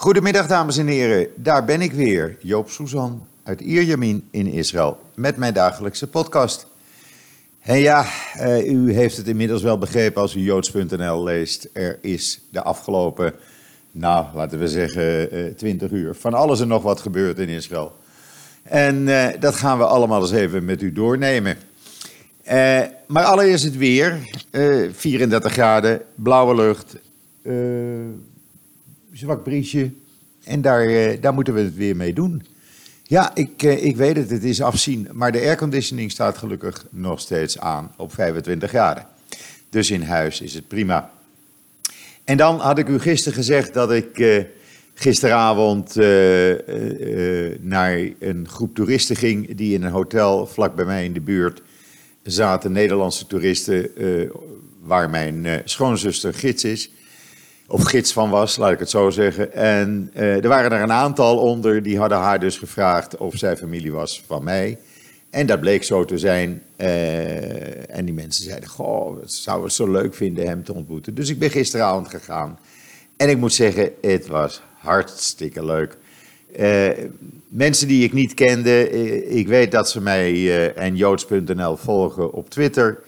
Goedemiddag dames en heren, daar ben ik weer, Joop Suzan uit Ierjamin in Israël met mijn dagelijkse podcast. En ja, uh, u heeft het inmiddels wel begrepen als u joods.nl leest. Er is de afgelopen, nou laten we zeggen, uh, 20 uur van alles en nog wat gebeurd in Israël. En uh, dat gaan we allemaal eens even met u doornemen. Maar allereerst het weer. Uh, 34 graden, blauwe lucht, zwak briesje. En daar, daar moeten we het weer mee doen. Ja, ik, ik weet het, het is afzien. Maar de airconditioning staat gelukkig nog steeds aan op 25 graden. Dus in huis is het prima. En dan had ik u gisteren gezegd dat ik gisteravond uh, uh, naar een groep toeristen ging die in een hotel vlak bij mij in de buurt zaten. Nederlandse toeristen, waar mijn schoonzuster gids is. Of gids van was, laat ik het zo zeggen. En er waren er een aantal onder, die hadden haar dus gevraagd of zij familie was van mij. En dat bleek zo te zijn. en die mensen zeiden, goh, het zou het zo leuk vinden hem te ontmoeten. Dus ik ben gisteravond gegaan. En ik moet zeggen, het was hartstikke leuk. Uh, mensen die ik niet kende, ik weet dat ze mij en joods.nl volgen op Twitter.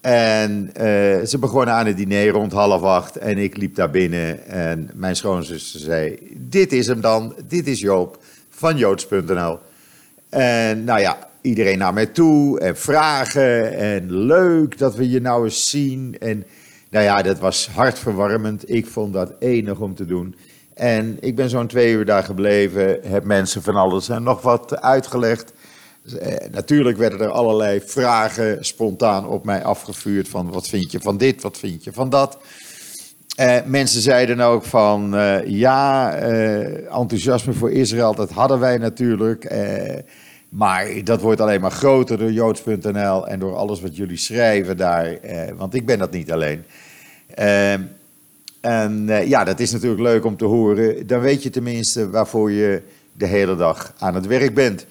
En ze begonnen aan het diner rond half acht en ik liep daar binnen en mijn schoonzuster zei, dit is hem dan, dit is Joop van joods.nl. En nou ja, iedereen naar mij toe en vragen en leuk dat we je nou eens zien. En nou ja, dat was hartverwarmend. Ik vond dat enig om te doen. En ik ben zo'n twee uur daar gebleven, heb mensen van alles en nog wat uitgelegd. Eh, natuurlijk werden er allerlei vragen spontaan op mij afgevuurd van wat vind je van dit, wat vind je van dat. Eh, mensen zeiden ook van uh, ja, enthousiasme voor Israël, dat hadden wij natuurlijk. Maar dat wordt alleen maar groter door joods.nl en door alles wat jullie schrijven daar. want ik ben dat niet alleen. En uh, ja, dat is natuurlijk leuk om te horen. Dan weet je tenminste waarvoor je de hele dag aan het werk bent.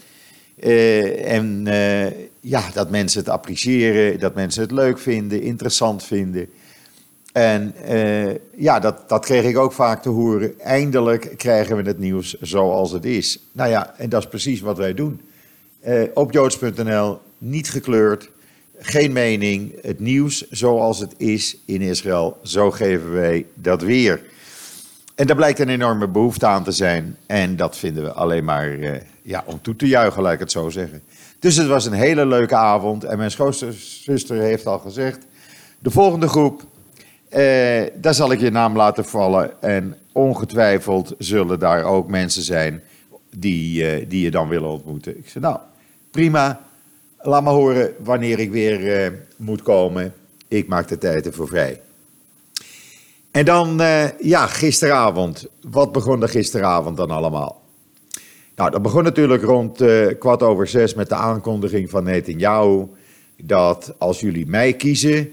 Uh, en uh, ja, dat mensen het appreciëren, dat mensen het leuk vinden, interessant vinden. En ja, dat, dat kreeg ik ook vaak te horen. Eindelijk krijgen we het nieuws zoals het is. Nou ja, en dat is precies wat wij doen. op joods.nl, niet gekleurd, geen mening, het nieuws zoals het is in Israël, zo geven wij dat weer. En daar blijkt een enorme behoefte aan te zijn. En dat vinden we alleen maar uh, ja, om toe te juichen, laat ik het zo zeggen. Dus het was een hele leuke avond. En mijn schoonzuster heeft al gezegd: de volgende groep, eh, daar zal ik je naam laten vallen. En ongetwijfeld zullen daar ook mensen zijn die, uh, die je dan willen ontmoeten. Ik zei: Nou, prima. Laat me horen wanneer ik weer moet komen. Ik maak de tijd ervoor vrij. En dan, uh, ja, gisteravond. Wat begon er gisteravond dan allemaal? Nou, dat begon natuurlijk rond uh, kwart over zes met de aankondiging van Netanyahu. Dat als jullie mij kiezen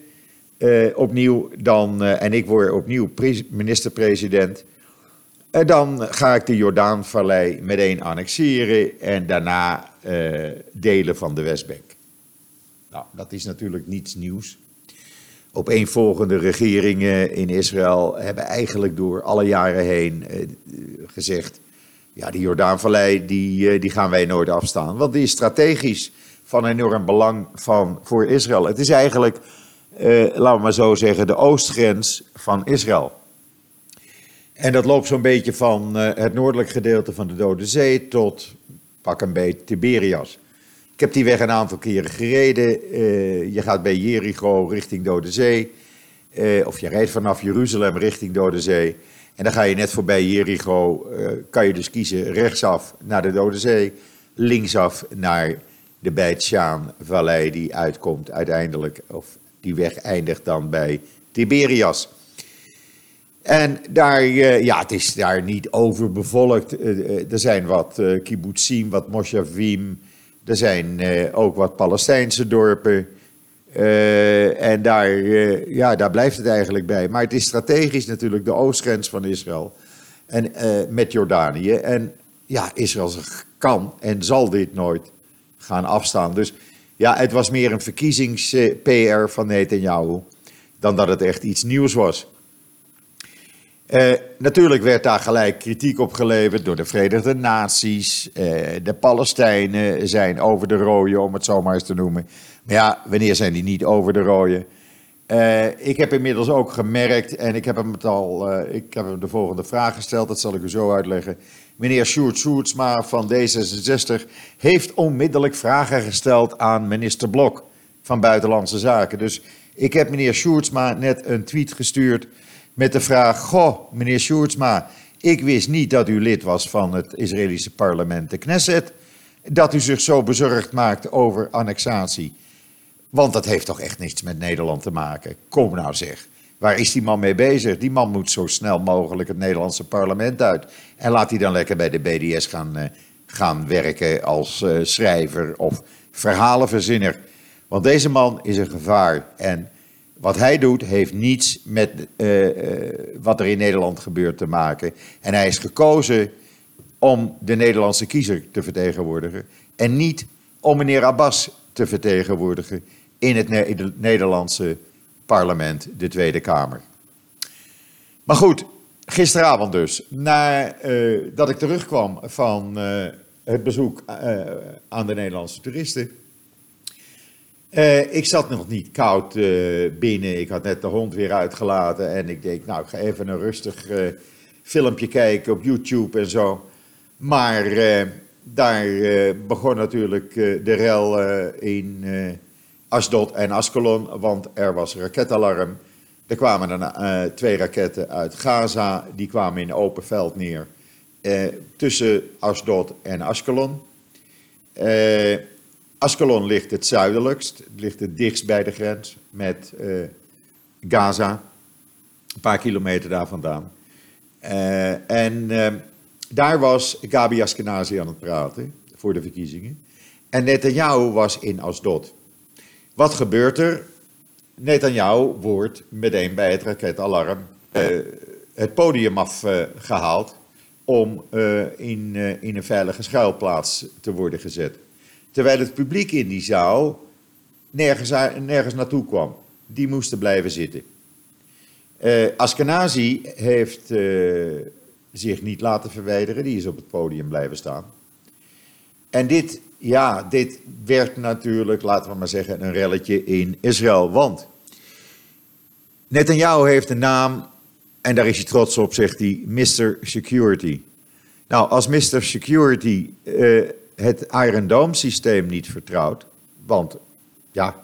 opnieuw, dan, en ik word opnieuw minister-president. dan ga ik de Jordaanvallei meteen annexeren en daarna delen van de Westbank. Nou, dat is natuurlijk niets nieuws. Opeenvolgende regeringen in Israël hebben eigenlijk door alle jaren heen uh, gezegd: ja, die Jordaanvallei die, uh, die gaan wij nooit afstaan. Want die is strategisch van enorm belang van, voor Israël. Het is eigenlijk, laten we maar zo zeggen, de oostgrens van Israël. En dat loopt zo'n beetje van het noordelijk gedeelte van de Dode Zee tot pak een beetje Tiberias. Ik heb die weg een aantal keren gereden. Uh, je gaat bij Jericho richting Dode Zee. Uh, of je rijdt vanaf Jeruzalem richting Dode Zee. En dan ga je net voorbij Jericho. Uh, kan je dus kiezen rechtsaf naar de Dode Zee. Linksaf naar de Beit vallei die uitkomt uiteindelijk. Of die weg eindigt dan bij Tiberias. En daar, eh, ja, het is daar niet overbevolkt. Eh, eh, er zijn wat kibbutzim, wat moshavim. Er zijn ook wat Palestijnse dorpen. en daar, ja, daar blijft het eigenlijk bij. Maar het is strategisch natuurlijk de oostgrens van Israël. En met Jordanië. En ja, Israël kan en zal dit nooit gaan afstaan. Dus ja, het was meer een verkiezings-PR van Netanyahu. dan dat het echt iets nieuws was. Uh, natuurlijk werd daar gelijk kritiek op geleverd door de Verenigde Naties. Uh, de Palestijnen zijn over de rode, om het zo maar eens te noemen. Maar ja, wanneer zijn die niet over de rode? Uh, ik heb inmiddels ook gemerkt, en ik heb hem, het al, ik heb hem de volgende vraag gesteld, dat zal ik u zo uitleggen. Meneer Sjoerd Sjoerdsma van D66 heeft onmiddellijk vragen gesteld aan minister Blok van Buitenlandse Zaken. Dus ik heb meneer Sjoerdsma net een tweet gestuurd met de vraag: Goh, meneer Sjoerdsma, ik wist niet dat u lid was van het Israëlische parlement, de Knesset, dat u zich zo bezorgd maakt over annexatie. Want dat heeft toch echt niets met Nederland te maken. Kom nou zeg. Waar is die man mee bezig? Die man moet zo snel mogelijk het Nederlandse parlement uit. En laat hij dan lekker bij de BDS gaan, uh, gaan werken als uh, schrijver of verhalenverzinner. Want deze man is een gevaar. En wat hij doet heeft niets met uh, wat er in Nederland gebeurt te maken. En hij is gekozen om de Nederlandse kiezer te vertegenwoordigen. En niet om meneer Abbas te vertegenwoordigen in het Nederlandse parlement, de Tweede Kamer. Maar goed, gisteravond dus, nadat dat ik terugkwam van het bezoek aan de Nederlandse toeristen. Ik zat nog niet koud binnen, ik had net de hond weer uitgelaten en ik denk, nou, ik ga even een rustig filmpje kijken op YouTube en zo. Maar daar begon natuurlijk de rel in Asdod en Askelon, want er was raketalarm. Er kwamen twee raketten uit Gaza, die kwamen in open veld neer tussen Asdod en Askelon. Uh, Askelon ligt het zuidelijkst, ligt het dichtst bij de grens met Gaza, een paar kilometer daar vandaan. en daar was Gabi Askenazi aan het praten voor de verkiezingen. En Netanyahu was in Asdod. Wat gebeurt er? Netanyahu wordt meteen bij het raketalarm het podium afgehaald om in, eh, in een veilige schuilplaats te worden gezet. Terwijl het publiek in die zaal nergens, nergens naartoe kwam. Die moesten blijven zitten. Askenazi heeft zich niet laten verwijderen, die is op het podium blijven staan. En dit ja, dit werd natuurlijk, laten we maar zeggen, een relletje in Israël. Want Netanyahu heeft een naam en daar is hij trots op, zegt hij, Mr. Security. Nou, als Mr. Security uh, het Iron Dome systeem niet vertrouwt, want ja,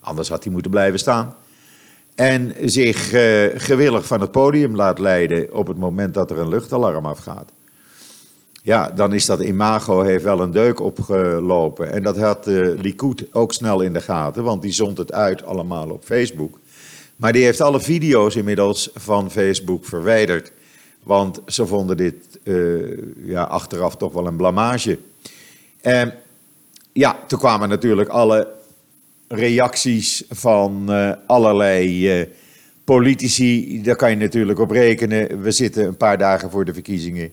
anders had hij moeten blijven staan. En zich uh, gewillig van het podium laat leiden op het moment dat er een luchtalarm afgaat ja, dan is dat imago heeft wel een deuk opgelopen. En dat had uh, Likud ook snel in de gaten, want die zond het uit allemaal op Facebook. Maar die heeft alle video's inmiddels van Facebook verwijderd. Want ze vonden dit uh, ja, achteraf toch wel een blamage. En ja, toen kwamen natuurlijk alle reacties van uh, allerlei politici. Daar kan je natuurlijk op rekenen. We zitten een paar dagen voor de verkiezingen.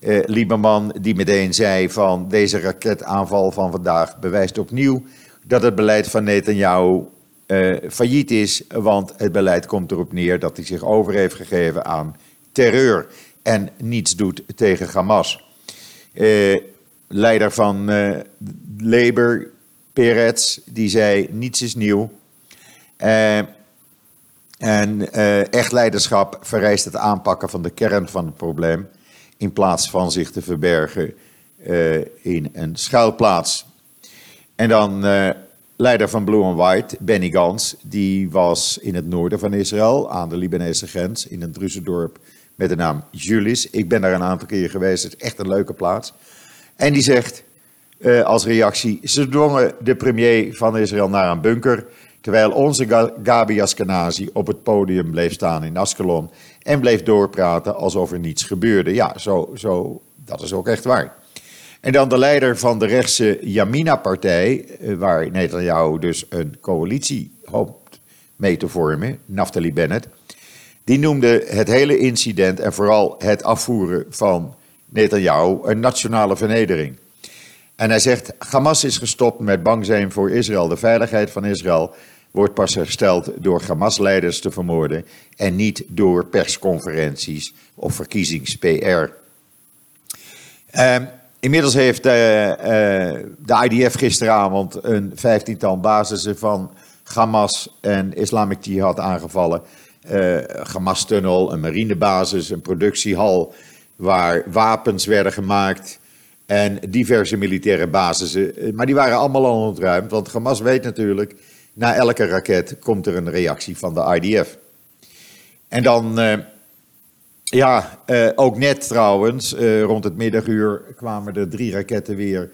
Uh, Lieberman die meteen zei van deze raketaanval van vandaag bewijst opnieuw dat het beleid van Netanyahu failliet is, want het beleid komt erop neer dat hij zich over heeft gegeven aan terreur en niets doet tegen Hamas. Uh, leider van Labour, Peretz, die zei niets is nieuw. en echt leiderschap vereist het aanpakken van de kern van het probleem in plaats van zich te verbergen uh, in een schuilplaats. En dan uh, leider van Blue and White, Benny Gans, die was in het noorden van Israël, aan de Libanese grens, in een Druzzendorp met de naam Julis. Ik ben daar een aantal keer geweest, het is echt een leuke plaats. En die zegt uh, als reactie, ze dwongen de premier van Israël naar een bunker terwijl onze Gabi Askenazi op het podium bleef staan in Askelon en bleef doorpraten alsof er niets gebeurde. Ja, zo, zo, dat is ook echt waar. En dan de leider van de rechtse Yamina-partij, eh, waar Netanyahu dus een coalitie hoopt mee te vormen, Naftali Bennett, die noemde het hele incident en vooral het afvoeren van Netanyahu een nationale vernedering. En hij zegt, Hamas is gestopt met bang zijn voor Israël, de veiligheid van Israël, wordt pas hersteld door Hamas-leiders te vermoorden en niet door persconferenties of verkiezings-PR. Ehm, inmiddels heeft uh, de IDF gisteravond een vijftiental basissen van Hamas en Islamic Jihad aangevallen. Uh, Hamas-tunnel, een marinebasis, een productiehal waar wapens werden gemaakt en diverse militaire basissen. Maar die waren allemaal al ontruimd, want Hamas weet natuurlijk, na elke raket komt er een reactie van de IDF. En dan, uh, ja, uh, ook net trouwens, rond het middaguur kwamen er drie raketten weer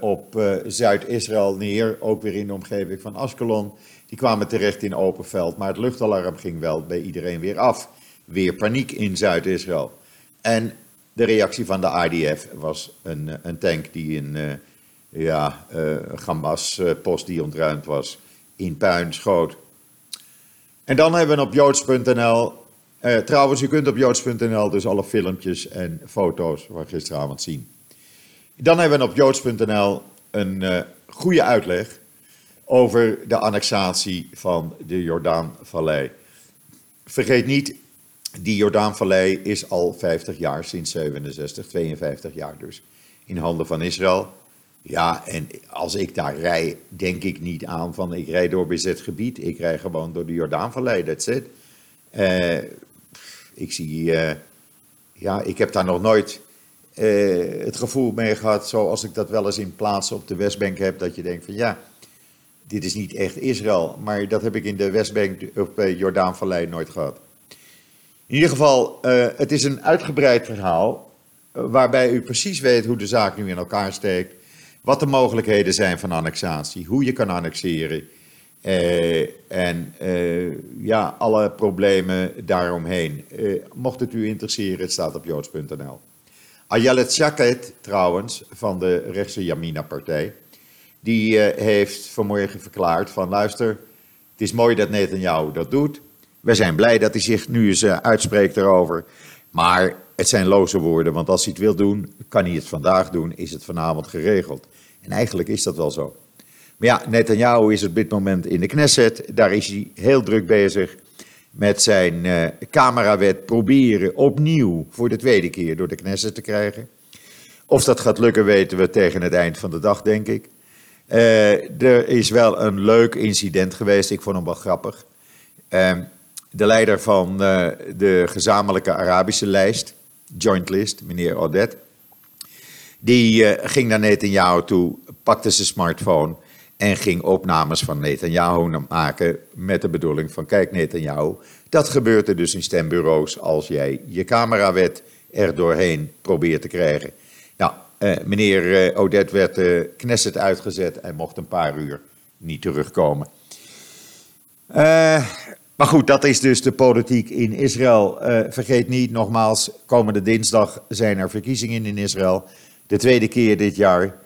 op Zuid-Israël neer, ook weer in de omgeving van Askelon. Die kwamen terecht in open veld, maar het luchtalarm ging wel bij iedereen weer af. Weer paniek in Zuid-Israël. En de reactie van de IDF was een, een tank die in ja, uh, Hamas-post die ontruimd was, in puin schoot. En dan hebben we op joods.nl, uh, trouwens, u kunt op joods.nl dus alle filmpjes en foto's van gisteravond zien. Dan hebben we op joods.nl een uh, goede uitleg over de annexatie van de Jordaanvallei. Vergeet niet, die Jordaanvallei is al 50 jaar, sinds 67, 52 jaar dus, in handen van Israël. Ja, en als ik daar rij, denk ik niet aan van ik rijd door bezet gebied. Ik rij gewoon door de Jordaanvallei, that's it. Uh, ik zie, uh, ja, ik heb daar nog nooit uh, het gevoel mee gehad, zoals ik dat wel eens in plaatsen op de Westbank heb, dat je denkt van ja, dit is niet echt Israël. Maar dat heb ik in de Westbank bij Jordaanvallei nooit gehad. In ieder geval, het is een uitgebreid verhaal, waarbij u precies weet hoe de zaak nu in elkaar steekt wat de mogelijkheden zijn van annexatie, hoe je kan annexeren. Uh, en ja, alle problemen daaromheen. Mocht het u interesseren, het staat op joods.nl. Ayelet trouwens, van de rechtse Yamina-partij, die heeft vanmorgen verklaard van luister, het is mooi dat Netanyahu dat doet. We zijn blij dat hij zich nu eens uitspreekt erover. Maar het zijn loze woorden, want als hij het wil doen, kan hij het vandaag doen, is het vanavond geregeld. En eigenlijk is dat wel zo. Maar ja, Netanyahu is op dit moment in de Knesset. Daar is hij heel druk bezig met zijn uh, camerawet proberen opnieuw voor de tweede keer door de Knesset te krijgen. Of dat gaat lukken weten we tegen het eind van de dag, denk ik. Uh, er is wel een leuk incident geweest, ik vond hem wel grappig. Uh, de leider van de gezamenlijke Arabische lijst, Joint List, meneer Odette, die uh, ging naar Netanyahu toe, pakte zijn smartphone en ging opnames van Netanyahu maken met de bedoeling van kijk Netanyahu, dat gebeurt er dus in stembureaus als jij je camerawet er doorheen probeert te krijgen. Nou, meneer Odette werd de uh, Knesset uitgezet en mocht een paar uur niet terugkomen. Maar goed, dat is dus de politiek in Israël. vergeet niet, nogmaals, komende dinsdag zijn er verkiezingen in Israël de tweede keer dit jaar.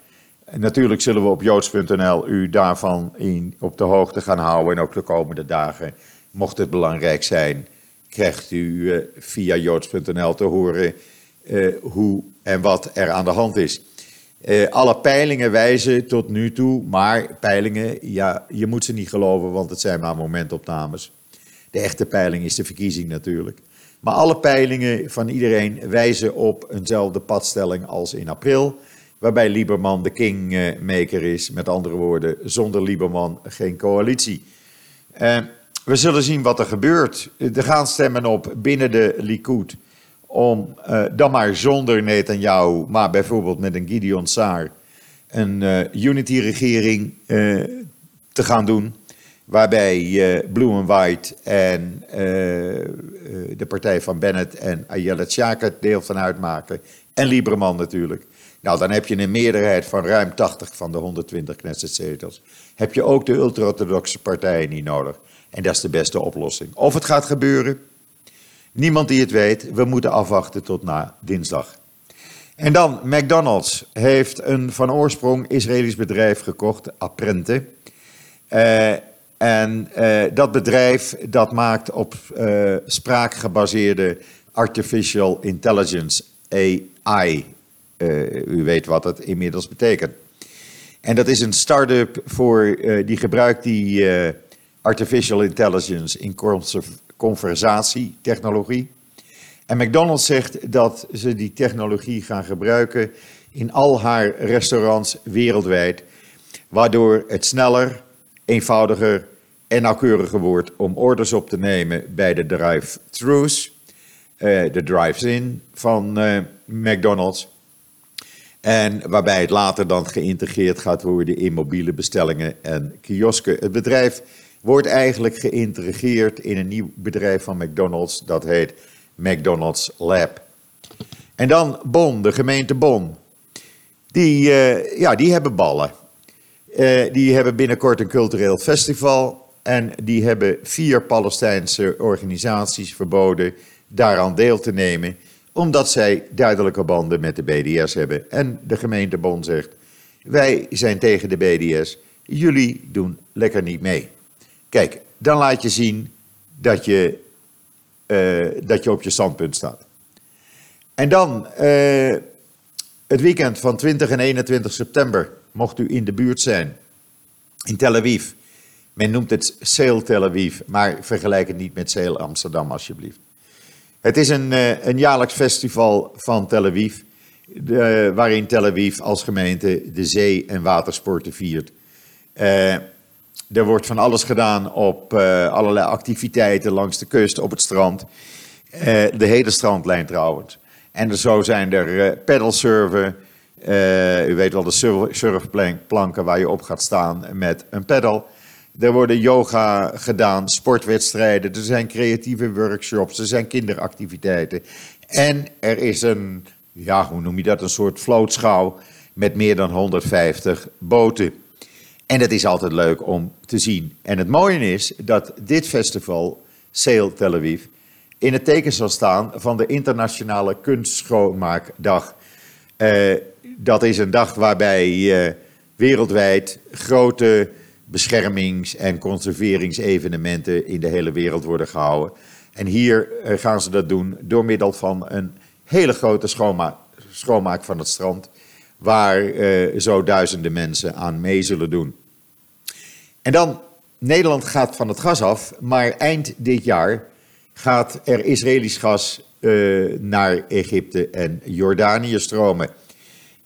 En natuurlijk zullen we op joods.nl u daarvan in, op de hoogte gaan houden. En ook de komende dagen, mocht het belangrijk zijn, krijgt u uh, via joods.nl te horen uh, hoe en wat er aan de hand is. Alle peilingen wijzen tot nu toe, maar peilingen, ja, je moet ze niet geloven, want het zijn maar momentopnames. De echte peiling is de verkiezing natuurlijk. Maar alle peilingen van iedereen wijzen op eenzelfde padstelling als in april. Waarbij Lieberman de kingmaker is. Met andere woorden, zonder Lieberman geen coalitie. Uh, we zullen zien wat er gebeurt. Er gaan stemmen op binnen de Likud. Om uh, dan maar zonder Netanyahu, maar bijvoorbeeld met een Gideon Saar. een uh, unity-regering te gaan doen waarbij uh, Blue White en uh, de partij van Bennett en Ayelet Shaka deel van uitmaken. En Lieberman natuurlijk. Nou, dan heb je een meerderheid van ruim 80 van de 120 Knesset-zetels. Heb je ook de ultra-orthodoxe partijen niet nodig. En dat is de beste oplossing. Of het gaat gebeuren, niemand die het weet. We moeten afwachten tot na dinsdag. En dan, McDonald's heeft een van oorsprong Israëlisch bedrijf gekocht, Apprente. Uh, en uh, dat bedrijf dat maakt op uh, spraak gebaseerde artificial intelligence, AI. Eh, u weet wat het inmiddels betekent. En dat is een start-up voor, die gebruikt die artificial intelligence in conversatietechnologie. En McDonald's zegt dat ze die technologie gaan gebruiken in al haar restaurants wereldwijd, waardoor het sneller, eenvoudiger en nauwkeuriger wordt om orders op te nemen bij de drive-thrus, uh, de drive-in van uh, McDonald's. En waarbij het later dan geïntegreerd gaat worden in mobiele bestellingen en kiosken. Het bedrijf wordt eigenlijk geïntegreerd in een nieuw bedrijf van McDonald's. Dat heet McDonald's Lab. En dan Bonn, de gemeente Bonn. Die, uh, ja, die hebben ballen. Uh, die hebben binnenkort een cultureel festival. En die hebben vier Palestijnse organisaties verboden daaraan deel te nemen. Omdat zij duidelijke banden met de BDS hebben. En de gemeente Bonn zegt: Wij zijn tegen de BDS. Jullie doen lekker niet mee. Kijk, dan laat je zien dat je, uh, dat je op je standpunt staat. En dan uh, het weekend van 20 en 21 september, mocht u in de buurt zijn, in Tel Aviv. Men noemt het Sail Tel Aviv, maar vergelijk het niet met Sail Amsterdam alsjeblieft. Het is een, uh, een jaarlijks festival van Tel Aviv, de, waarin Tel Aviv als gemeente de zee- en watersporten viert. Uh, er wordt van alles gedaan op uh, allerlei activiteiten langs de kust, op het strand. De hele strandlijn trouwens. En zo zijn er uh, pedalsurfen. u weet wel de surfplanken waar je op gaat staan met een pedal. Er worden yoga gedaan, sportwedstrijden, er zijn creatieve workshops, er zijn kinderactiviteiten. En er is een, ja, hoe noem je dat, een soort vlootschouw met meer dan 150 boten. En het is altijd leuk om te zien. En het mooie is dat dit festival, Sail Tel Aviv, in het teken zal staan van de Internationale Kunstschoonmaakdag. Uh, dat is een dag waarbij uh, wereldwijd grote beschermings- en conserveringsevenementen in de hele wereld worden gehouden. En hier uh, gaan ze dat doen door middel van een hele grote schoonmaak, van het strand waar uh, zo duizenden mensen aan mee zullen doen. En dan, Nederland gaat van het gas af, maar eind dit jaar gaat er Israëlisch gas naar Egypte en Jordanië stromen.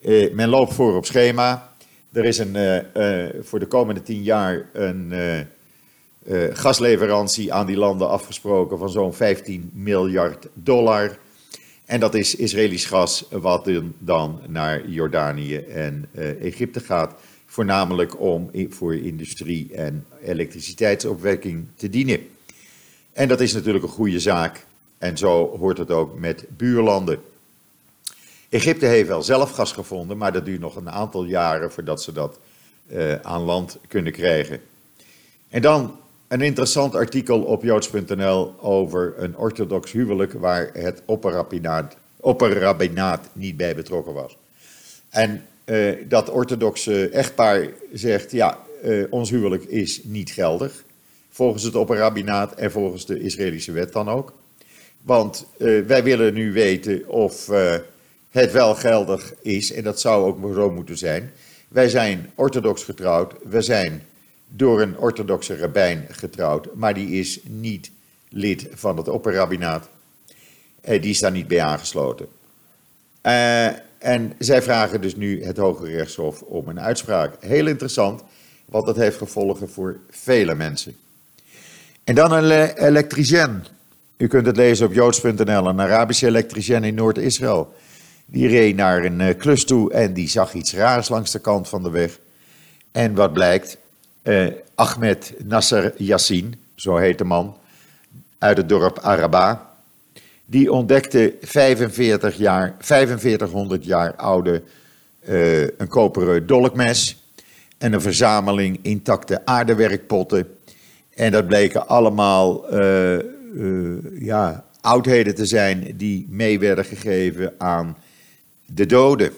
Uh, men loopt voor op schema. Er is een, voor de komende tien jaar een gasleverantie aan die landen afgesproken van zo'n 15 miljard dollar. En dat is Israëlisch gas wat dan naar Jordanië en Egypte gaat. Voornamelijk om voor industrie en elektriciteitsopwekking te dienen. En dat is natuurlijk een goede zaak. En zo hoort het ook met buurlanden. Egypte heeft wel zelf gas gevonden, maar dat duurt nog een aantal jaren voordat ze dat uh, aan land kunnen krijgen. En dan een interessant artikel op joods.nl over een orthodox huwelijk waar het opperrabbinaat, niet bij betrokken was. En uh, dat orthodoxe echtpaar zegt, ja, uh, ons huwelijk is niet geldig. Volgens het opperrabbinaat en volgens de Israëlische wet dan ook. Want wij willen nu weten of het wel geldig is, en dat zou ook zo moeten zijn. Wij zijn orthodox getrouwd, we zijn door een orthodoxe rabbijn getrouwd, maar die is niet lid van het opperrabbinaat. Eh, die is daar niet bij aangesloten. Uh, en zij vragen dus nu het Hoge Rechtshof om een uitspraak. Heel interessant, want dat heeft gevolgen voor vele mensen. En dan een elektricien. U kunt het lezen op joods.nl, een Arabische elektricien in Noord-Israël. Die reed naar een uh, klus toe en die zag iets raars langs de kant van de weg. En wat blijkt, uh, Ahmed Nasser Yassin, zo heet de man, uit het dorp Araba. Die ontdekte 45 jaar, 4500 jaar oude uh, een koperen dolkmes en een verzameling intacte aardewerkpotten. En dat bleken allemaal ja, oudheden te zijn die mee werden gegeven aan de doden.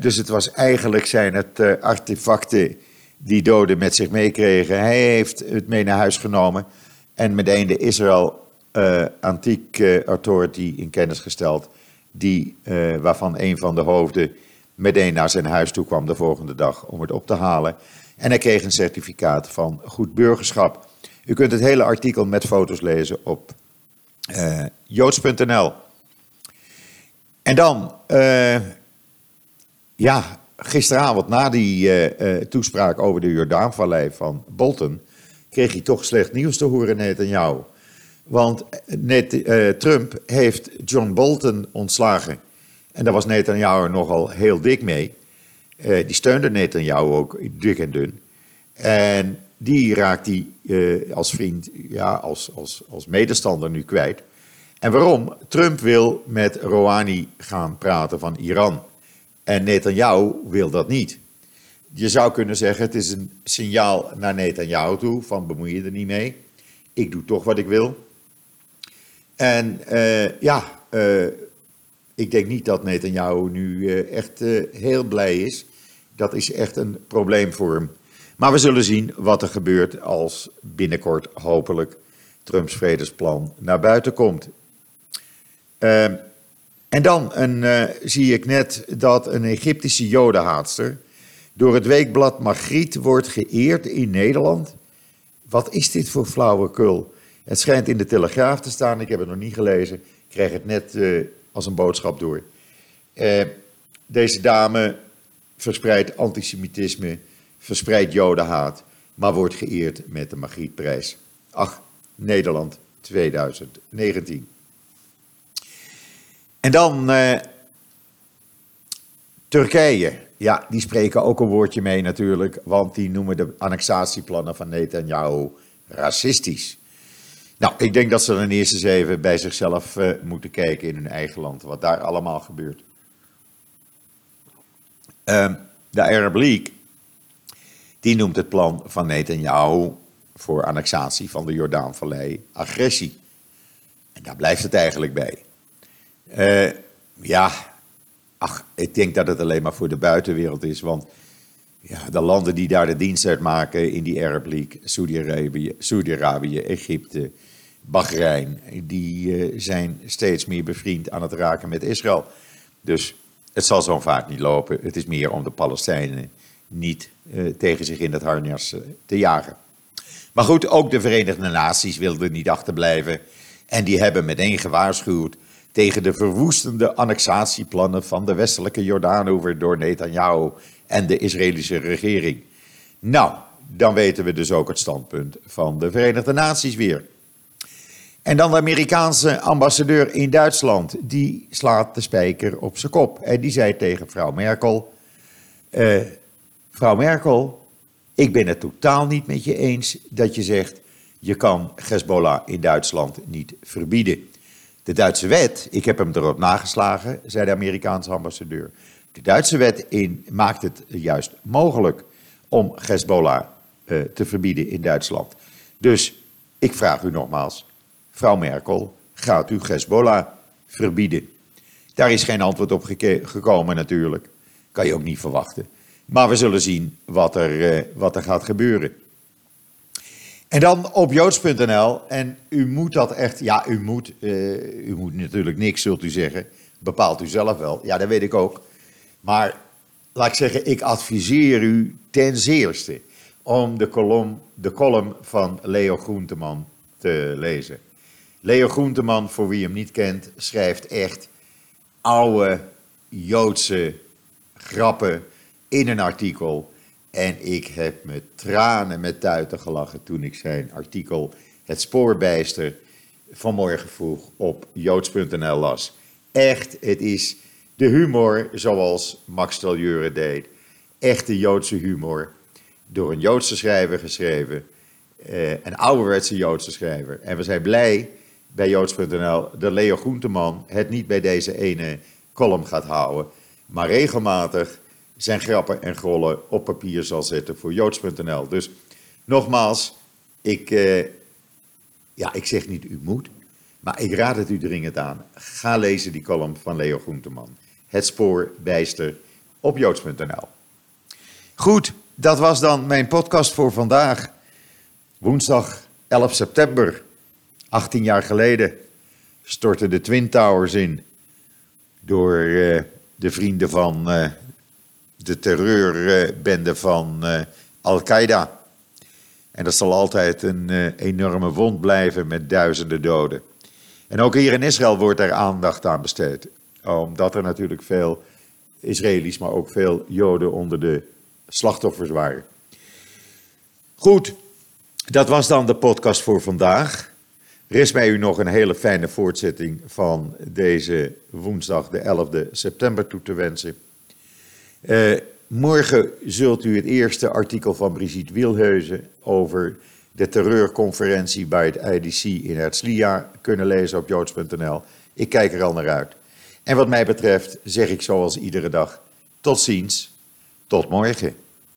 dus het was eigenlijk zijn het artefacten die doden met zich meekregen. Hij heeft het mee naar huis genomen en meteen de Israel uh, Antiek Authority in kennis gesteld, die, waarvan een van de hoofden meteen naar zijn huis toe kwam de volgende dag om het op te halen. En hij kreeg een certificaat van goed burgerschap. U kunt het hele artikel met foto's lezen op joods.nl. En dan, uh, ja, gisteravond na die uh, toespraak over de Jordaanvallei van Bolton, kreeg hij toch slecht nieuws te horen, Netanyahu. Want net, Trump heeft John Bolton ontslagen. En daar was Netanyahu nogal heel dik mee. die steunde Netanyahu ook dik en dun. En die raakt hij als vriend, ja, als, als, als medestander nu kwijt. En waarom? Trump wil met Rouhani gaan praten van Iran. En Netanyahu wil dat niet. Je zou kunnen zeggen, het is een signaal naar Netanyahu toe, van bemoei je er niet mee. Ik doe toch wat ik wil. En uh, ja, uh, ik denk niet dat Netanyahu nu echt heel blij is. Dat is echt een probleem voor hem. Maar we zullen zien wat er gebeurt als binnenkort hopelijk Trumps vredesplan naar buiten komt. Uh, en dan een, uh, zie ik net dat een Egyptische jodenhaatster door het weekblad Magriet wordt geëerd in Nederland. Wat is dit voor flauwekul? Het schijnt in de Telegraaf te staan, ik heb het nog niet gelezen. Ik krijg het net uh, als een boodschap door. Uh, deze dame verspreidt antisemitisme verspreidt jodenhaat, maar wordt geëerd met de Magrietprijs. Ach, Nederland 2019. En dan uh, Turkije. Ja, die spreken ook een woordje mee natuurlijk, want die noemen de annexatieplannen van Netanyahu racistisch. Nou, ik denk dat ze dan eerst eens even bij zichzelf uh, moeten kijken in hun eigen land, wat daar allemaal gebeurt. Uh, de Arab League die noemt het plan van Netanyahu voor annexatie van de Jordaanvallei agressie. En daar blijft het eigenlijk bij. Uh, ja, ach, ik denk dat het alleen maar voor de buitenwereld is. Want ja, de landen die daar de dienst uitmaken in die Arab League, Saudi-Arabië, Saudi Egypte, Bahrein, die uh, zijn steeds meer bevriend aan het raken met Israël. Dus het zal zo vaak niet lopen. Het is meer om de Palestijnen niet uh, tegen zich in het harnas te jagen. Maar goed, ook de Verenigde Naties wilden niet achterblijven. En die hebben meteen gewaarschuwd tegen de verwoestende annexatieplannen van de westelijke Jordaanover door Netanyahu en de Israëlische regering. Nou, dan weten we dus ook het standpunt van de Verenigde Naties weer. En dan de Amerikaanse ambassadeur in Duitsland, die slaat de spijker op zijn kop. En die zei tegen mevrouw Merkel, uh, Mevrouw Merkel, ik ben het totaal niet met je eens dat je zegt, je kan Hezbollah in Duitsland niet verbieden. De Duitse wet, ik heb hem erop nageslagen, zei de Amerikaanse ambassadeur. De Duitse wet in, maakt het juist mogelijk om Hezbollah uh, te verbieden in Duitsland. Dus ik vraag u nogmaals, mevrouw Merkel, gaat u Hezbollah verbieden? Daar is geen antwoord op gekomen natuurlijk. Kan je ook niet verwachten. Maar we zullen zien wat er, uh, wat er gaat gebeuren. En dan op joods.nl, en u moet dat echt, ja, u moet, uh, u moet natuurlijk niks, zult u zeggen, bepaalt u zelf wel. Ja, dat weet ik ook. Maar laat ik zeggen, ik adviseer u ten zeerste om de column, de column van Leo Groenteman te lezen. Leo Groenteman, voor wie hem niet kent, schrijft echt oude Joodse grappen in een artikel. En ik heb met tranen met tuiten gelachen toen ik zijn artikel Het Spoorbijster vanmorgen vroeg op joods.nl las. Echt, het is de humor zoals Max Teljure deed. Echte Joodse humor. Door een Joodse schrijver geschreven. Eh, een ouderwetse Joodse schrijver. En we zijn blij bij joods.nl dat Leo Groenteman het niet bij deze ene column gaat houden. Maar regelmatig zijn grappen en grollen op papier zal zetten voor joods.nl. Dus nogmaals, ik, eh, ja, ik zeg niet u moet, maar ik raad het u dringend aan. Ga lezen die column van Leo Groenteman. Het spoor bijster op joods.nl. Goed, dat was dan mijn podcast voor vandaag. Woensdag 11 september, 18 jaar geleden, stortten de Twin Towers in door uh, de vrienden van uh, de terreurbende van uh, Al-Qaeda. En dat zal altijd een uh, enorme wond blijven met duizenden doden. En ook hier in Israël wordt er aandacht aan besteed. Omdat er natuurlijk veel Israëli's, maar ook veel Joden onder de slachtoffers waren. Goed, dat was dan de podcast voor vandaag. Er mij u nog een hele fijne voortzetting van deze woensdag, de 11e september, toe te wensen. Uh, morgen zult u het eerste artikel van Brigitte Wielheuzen over de terreurconferentie bij het IDC in Herzliya kunnen lezen op joods.nl. Ik kijk er al naar uit. En wat mij betreft zeg ik zoals iedere dag: tot ziens, tot morgen.